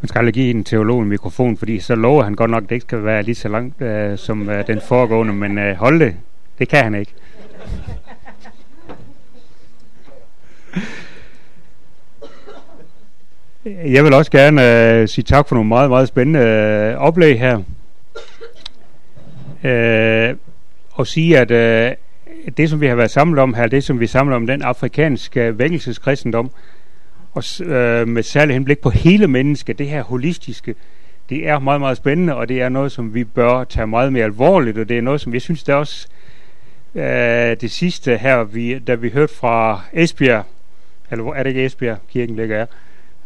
Man skal aldrig give en teolog en mikrofon, fordi så lover han godt nok, at det ikke skal være lige så langt øh, som øh, den foregående, men øh, hold det, det kan han ikke. Jeg vil også gerne øh, sige tak for nogle meget, meget spændende øh, oplæg her. Øh, og sige, at øh, det, som vi har været samlet om her, det, som vi samler om den afrikanske vækkelseskristendom, og øh, med særlig henblik på hele mennesket, det her holistiske, det er meget, meget spændende, og det er noget, som vi bør tage meget mere alvorligt, og det er noget, som jeg synes, det er også øh, det sidste her, vi, da vi hørte fra Esbjerg, eller er det ikke Esbjerg, kirken ligger her,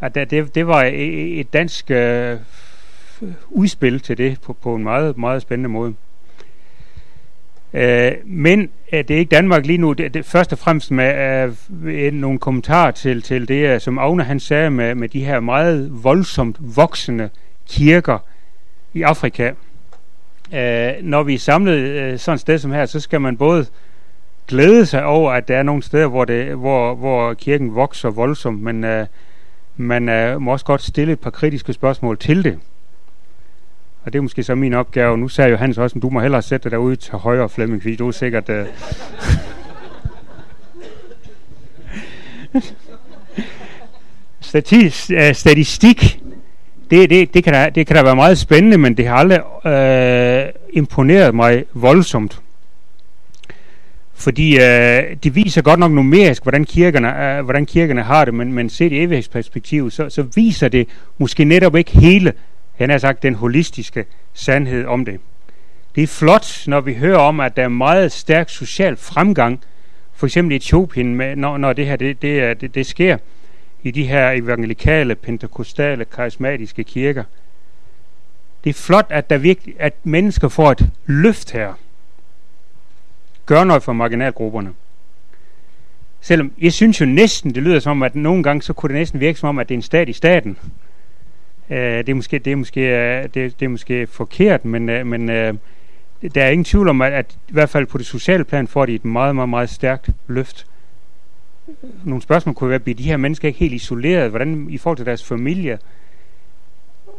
at det, det var e, e, et dansk øh, udspil til det på, på en meget, meget spændende måde. Øh, men øh, det er ikke Danmark lige nu. Det, det, først og fremmest med øh, nogle kommentarer til, til det, øh, som Agne han sagde med, med de her meget voldsomt voksende kirker i Afrika. Øh, når vi er samlet øh, sådan et sted som her, så skal man både glæde sig over, at der er nogle steder, hvor, det, hvor, hvor kirken vokser voldsomt, men øh, man øh, må også godt stille et par kritiske spørgsmål til det. Og det er måske så min opgave. Nu sagde Johannes også, at du må hellere sætte dig derude til højre, Flemming, fordi du er sikkert... Uh... Statis, uh, statistik, det, det, det, kan da, det kan da være meget spændende, men det har aldrig uh, imponeret mig voldsomt. Fordi uh, det viser godt nok numerisk, hvordan kirkerne, uh, hvordan kirkerne har det, men, men set i evighedsperspektiv, så, så viser det måske netop ikke hele han har sagt den holistiske sandhed om det. Det er flot, når vi hører om, at der er meget stærk social fremgang, for eksempel i Etiopien, med, når, når det her det, det, det, det sker i de her evangelikale, pentekostale, karismatiske kirker. Det er flot, at, der virkelig, at mennesker får et løft her. Gør noget for marginalgrupperne. Selvom jeg synes jo næsten, det lyder som, at nogle gange så kunne det næsten virke som om, at det er en stat i staten. Øh, det, er måske, det, er måske, øh, det, det er måske forkert, men, øh, men øh, der er ingen tvivl om, at, at i hvert fald på det sociale plan får de et meget, meget, meget stærkt løft. Nogle spørgsmål kunne være, bliver de her mennesker ikke helt isoleret? Hvordan i forhold til deres familie?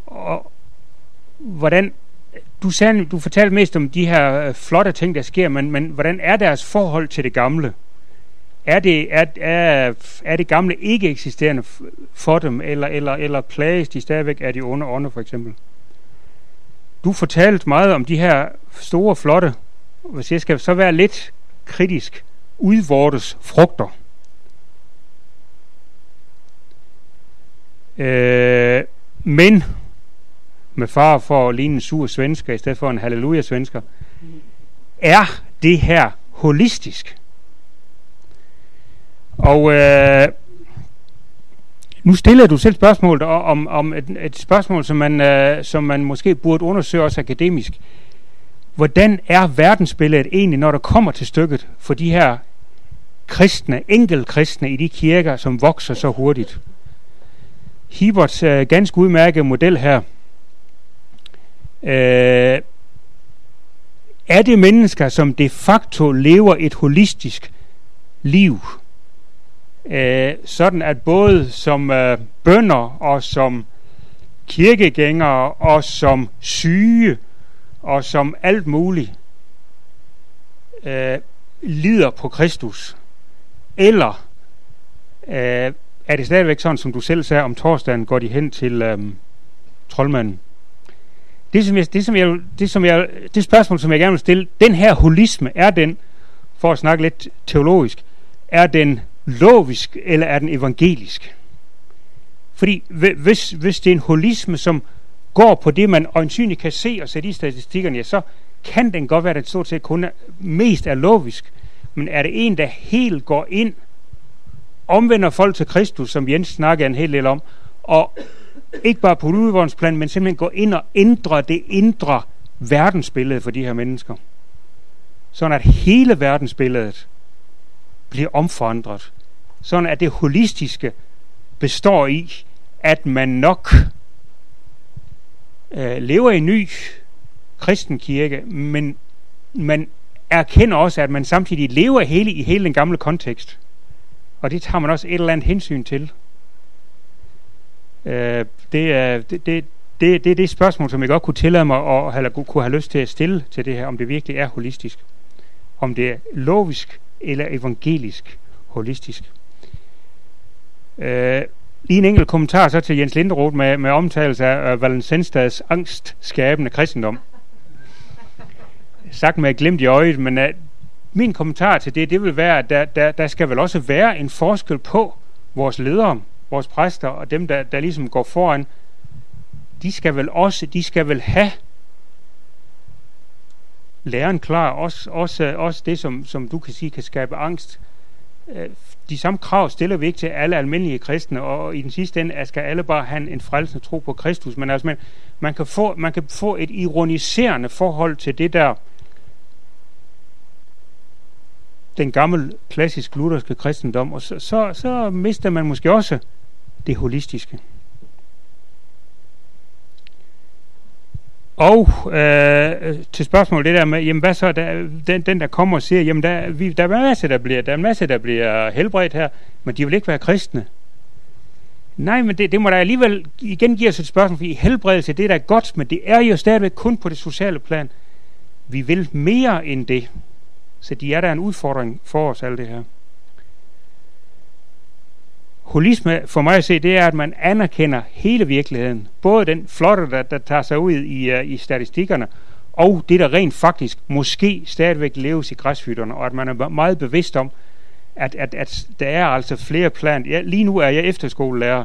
Og hvordan, du, sagde, du fortalte mest om de her øh, flotte ting, der sker, men, men hvordan er deres forhold til det gamle? Er det, er, er, er det gamle ikke eksisterende for dem, eller, eller, eller plages de stadigvæk af de onde ånder, for eksempel? Du fortalte meget om de her store, flotte, hvis jeg skal så være lidt kritisk, udvortes frugter. Øh, men med far for at ligne en sur svensker i stedet for en halleluja-svensker, er det her holistisk? Og øh, nu stiller du selv spørgsmålet om, om et, et spørgsmål, som man, øh, som man måske burde undersøge også akademisk. Hvordan er verdensbilledet egentlig, når der kommer til stykket for de her kristne, enkelkristne i de kirker, som vokser så hurtigt? Hiberts øh, ganske udmærket model her. Øh, er det mennesker, som de facto lever et holistisk liv? Øh, sådan at både som øh, bønder og som kirkegængere og som syge og som alt muligt øh, lider på Kristus. Eller øh, er det stadigvæk sådan, som du selv sagde om torsdagen, går de hen til øh, troldmanden? Det, som jeg, det, som jeg, det, som jeg, det spørgsmål, som jeg gerne vil stille, den her holisme, er den, for at snakke lidt teologisk, er den lovisk, eller er den evangelisk? Fordi hvis, hvis det er en holisme, som går på det, man øjensynligt kan se og sætte i statistikkerne, ja, så kan den godt være, at den stort set kun er, mest er lovisk. Men er det en, der helt går ind, omvender folk til Kristus, som Jens snakker en hel del om, og ikke bare på udvognsplan, men simpelthen går ind og ændrer det indre verdensbillede for de her mennesker. Sådan at hele verdensbilledet bliver omforandret. Sådan at det holistiske består i, at man nok øh, lever i en ny kristen kirke, men man erkender også, at man samtidig lever hele, i hele den gamle kontekst. Og det tager man også et eller andet hensyn til. Øh, det, er, det, det, det, det er det spørgsmål, som jeg godt kunne tillade mig at, eller kunne have lyst til at stille til det her, om det virkelig er holistisk. Om det er logisk eller evangelisk holistisk. Øh, lige en enkelt kommentar så til Jens Linderoth med, med omtalelse af Valensenstads angstskabende kristendom. Sagt med et glimt i øjet, men øh, min kommentar til det, det vil være, at der, der, der skal vel også være en forskel på vores ledere, vores præster og dem, der, der ligesom går foran. De skal vel også, de skal vel have læren klar, også, også, også det, som, som du kan sige, kan skabe angst. Øh, de samme krav stiller vi ikke til alle almindelige kristne, og i den sidste ende skal alle bare have en frelsende tro på Kristus. Men altså, man, man, kan få, man kan få et ironiserende forhold til det der, den gamle, klassisk lutherske kristendom, og så, så, så mister man måske også det holistiske. Og øh, til spørgsmålet det der med, jamen hvad så, der, den, den der kommer og siger, jamen der, vi, der er en masse, der bliver, der er en masse, der bliver helbredt her, men de vil ikke være kristne. Nej, men det, det må der alligevel igen give os et spørgsmål, fordi helbredelse, det er da godt, men det er jo stadigvæk kun på det sociale plan. Vi vil mere end det. Så de er der en udfordring for os, alt det her. Holisme for mig at se, det er, at man anerkender hele virkeligheden. Både den flotte, der, der tager sig ud i, uh, i statistikkerne, og det, der rent faktisk måske stadigvæk leves i græshytterne, og at man er meget bevidst om, at, at, at der er altså flere plan. Ja, lige nu er jeg efterskolelærer,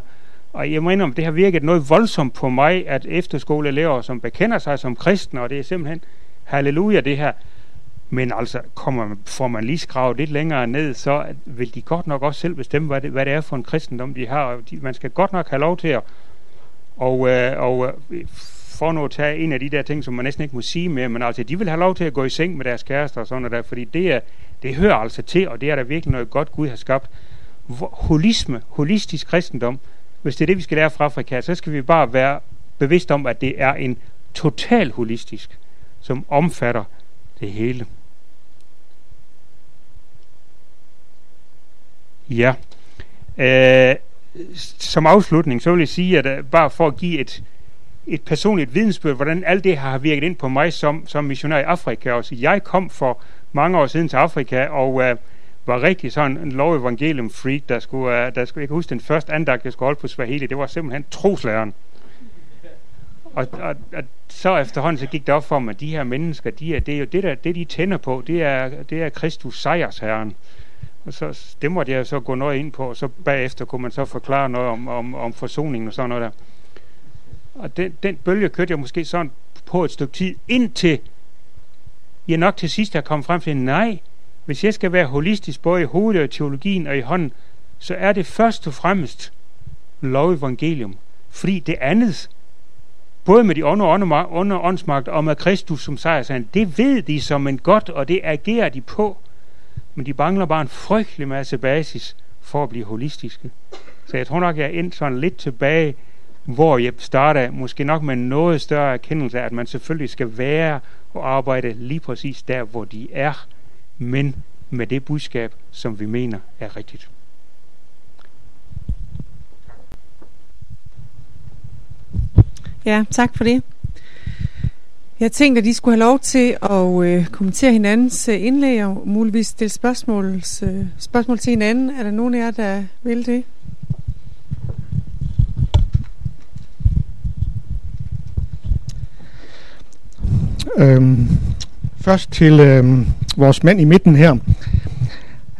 og jeg mener, det har virket noget voldsomt på mig, at efterskoleelever, som bekender sig som kristne, og det er simpelthen halleluja det her, men altså, kommer, får man lige skravet lidt længere ned, så vil de godt nok også selv bestemme, hvad det, hvad det er for en kristendom, de har. De, man skal godt nok have lov til at og, øh, og øh, for nu at tage en af de der ting, som man næsten ikke må sige mere, men altså, de vil have lov til at gå i seng med deres kærester og sådan noget der, fordi det, er, det hører altså til, og det er der virkelig noget godt, Gud har skabt. Holisme, holistisk kristendom, hvis det er det, vi skal lære fra Afrika, så skal vi bare være bevidst om, at det er en total holistisk, som omfatter det hele. Ja. Øh, som afslutning, så vil jeg sige, at uh, bare for at give et, et personligt vidensbyrd, hvordan alt det har virket ind på mig som, som missionær i Afrika. Også. Jeg kom for mange år siden til Afrika, og uh, var rigtig sådan en lov evangelium freak, der skulle, uh, der skulle, jeg kan huske den første andagt, jeg skulle holde på Swahili, det var simpelthen troslæren. Og, og, og så efterhånden så gik det op for mig, at de her mennesker, de er, det er jo det, der, det de tænder på, det er, det er Kristus sejrsherren. Og så, det måtte jeg så gå noget ind på, og så bagefter kunne man så forklare noget om, om, om forsoningen og sådan noget der. Og den, den bølge kørte jeg måske sådan på et stykke tid, indtil jeg nok til sidst har kommet frem til, nej, hvis jeg skal være holistisk både i hovedet og i teologien og i hånden, så er det først og fremmest lov evangelium. Fordi det andet, både med de onde under, onde åndsmagt og med Kristus som sejrsand, det ved de som en godt, og det agerer de på. Men de mangler bare en frygtelig masse basis for at blive holistiske. Så jeg tror nok, jeg er endt sådan lidt tilbage, hvor jeg starter måske nok med noget større erkendelse af, at man selvfølgelig skal være og arbejde lige præcis der, hvor de er, men med det budskab, som vi mener er rigtigt. Ja, tak for det. Jeg tænkte, at de skulle have lov til at øh, kommentere hinandens øh, indlæg og muligvis stille spørgsmål, øh, spørgsmål til hinanden. Er der nogen af jer, der vil det? Øhm, først til øhm, vores mand i midten her.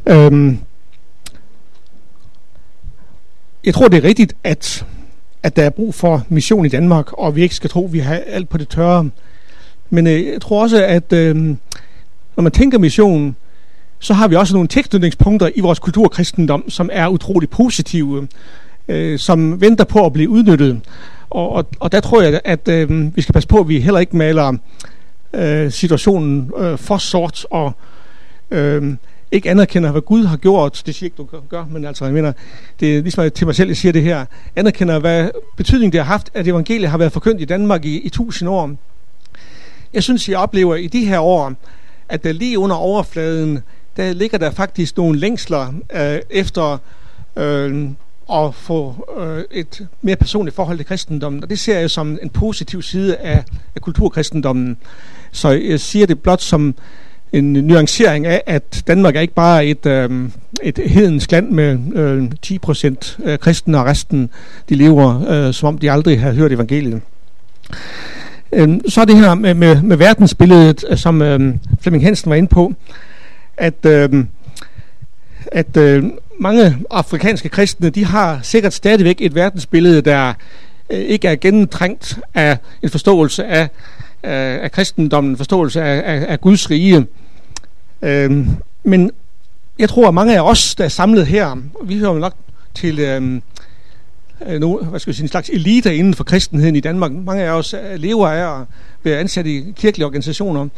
Øhm, jeg tror, det er rigtigt, at at der er brug for mission i Danmark, og vi ikke skal tro, at vi har alt på det tørre. Men øh, jeg tror også, at øh, når man tænker mission, så har vi også nogle tilknytningspunkter i vores kultur kristendom som er utrolig positive, øh, som venter på at blive udnyttet. Og, og, og der tror jeg, at øh, vi skal passe på, at vi heller ikke maler øh, situationen øh, for sort og øh, ikke anerkender, hvad Gud har gjort. Det siger ikke, du gør, men altså, jeg mener, det er ligesom til mig selv, jeg siger det her. Anerkender, hvad betydning det har haft, at evangeliet har været forkyndt i Danmark i, i tusind år. Jeg synes, jeg oplever i de her år, at der lige under overfladen, der ligger der faktisk nogle længsler øh, efter øh, at få øh, et mere personligt forhold til kristendommen, og det ser jeg som en positiv side af, af kulturkristendommen. Så jeg siger det blot som en nuancering af, at Danmark er ikke bare et, øh, et hedensk land med øh, 10% øh, kristne, og resten de lever, øh, som om de aldrig har hørt evangeliet. Øh, så er det her med, med, med verdensbilledet, øh, som øh, Flemming Hansen var inde på, at, øh, at øh, mange afrikanske kristne, de har sikkert stadigvæk et verdensbillede, der øh, ikke er gennemtrængt af en forståelse af, af, af kristendommen, en forståelse af, af, af Guds rige. Øhm, men jeg tror, at mange af os, der er samlet her, vi hører nok til øhm, øh, no, hvad skal jeg sige, en slags elite inden for kristenheden i Danmark. Mange af os øh, lever af at være ansat i kirkelige organisationer.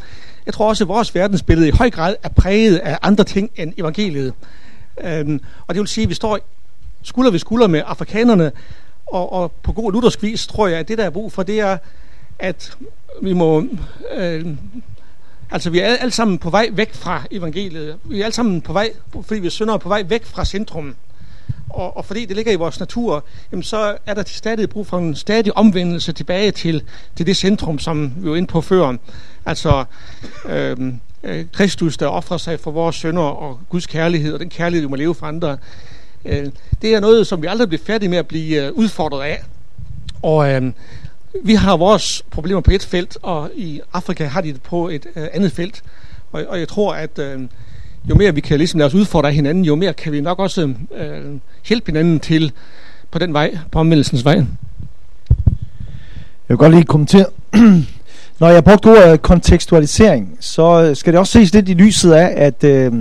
Jeg tror også, at vores verdensbillede i høj grad er præget af andre ting end evangeliet. Øhm, og det vil sige, at vi står skulder ved skulder med afrikanerne, og, og på god luthersk vis tror jeg, at det, der er brug for, det er, at vi må... Øh, altså, vi er alle sammen på vej væk fra evangeliet. Vi er alle sammen på vej, fordi vi er syndere, på vej væk fra centrum. Og, og fordi det ligger i vores natur, jamen så er der stadig brug for en stadig omvendelse tilbage til, til det centrum, som vi var inde på før. Altså, øh, øh, Kristus, der offrer sig for vores sønder og Guds kærlighed, og den kærlighed, vi må leve for andre. Øh, det er noget, som vi aldrig bliver færdige med at blive øh, udfordret af. Og øh, vi har vores problemer på et felt, og i Afrika har de det på et øh, andet felt. Og, og jeg tror, at øh, jo mere vi kan ligesom lade os udfordre hinanden, jo mere kan vi nok også øh, hjælpe hinanden til på den vej, på omvendelsens vej. Jeg vil godt lige kommentere Når jeg brugte ordet kontekstualisering, så øh, skal det også ses lidt i lyset af, at, øh,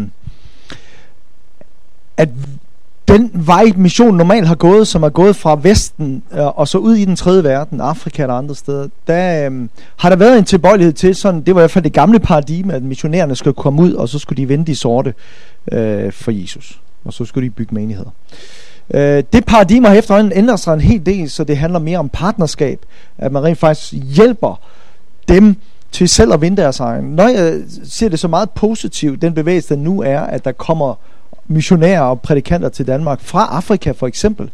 at den vej, missionen normalt har gået, som er gået fra Vesten øh, og så ud i den tredje verden, Afrika eller andre steder, der øh, har der været en tilbøjelighed til, sådan, det var i hvert fald det gamle paradigme, at missionærerne skulle komme ud, og så skulle de vende de sorte øh, for Jesus. Og så skulle de bygge menigheder. Øh, det paradigme har efterhånden ændret sig en hel del, så det handler mere om partnerskab, at man rent faktisk hjælper dem til selv at vinde deres egen. Når jeg øh, ser det så meget positivt, den bevægelse, der nu er, at der kommer missionærer og prædikanter til Danmark fra Afrika for eksempel,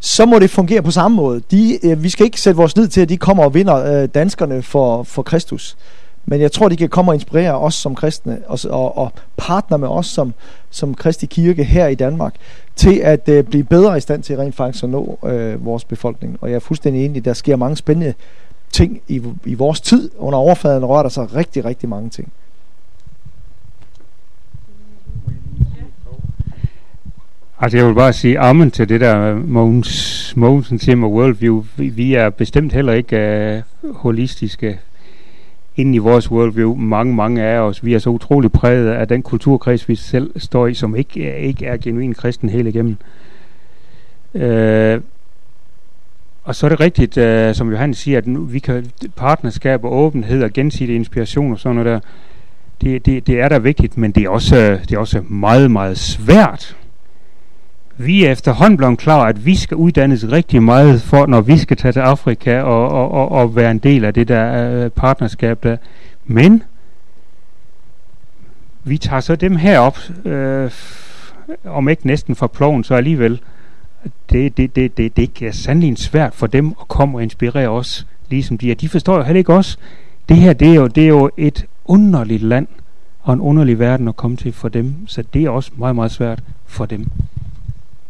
så må det fungere på samme måde. De, øh, vi skal ikke sætte vores lid til, at de kommer og vinder øh, danskerne for, for Kristus. Men jeg tror, de kan komme og inspirere os som kristne og, og, og partner med os som, som Kristi Kirke her i Danmark til at øh, blive bedre i stand til rent faktisk at nå øh, vores befolkning. Og jeg er fuldstændig enig, der sker mange spændende ting i, i vores tid. Under overfladen rører der sig rigtig, rigtig mange ting. Altså jeg vil bare sige amen til det der øh, Mogens, Mogensen siger med worldview. Vi, vi er bestemt heller ikke uh, holistiske inde i vores worldview. Mange, mange af os, vi er så utrolig præget af den kulturkreds, vi selv står i, som ikke, øh, ikke er genuin kristen helt igennem. Uh, og så er det rigtigt, uh, som Johannes siger, at nu, vi kan partnerskab og åbenhed og gensidig inspiration og sådan noget der, det, det, det er da vigtigt, men det er, også, det er også meget, meget svært. Vi er efterhånden blevet klar, at vi skal uddannes rigtig meget for, når vi skal tage til Afrika og, og, og, og være en del af det der øh, partnerskab der. Men vi tager så dem herop, øh, om ikke næsten for ploven, så alligevel, det, det, det, det, det er sandelig svært for dem at komme og inspirere os, ligesom de er. De forstår jo heller ikke os. Det her, det er jo, det er jo et underligt land og en underlig verden at komme til for dem, så det er også meget, meget svært for dem.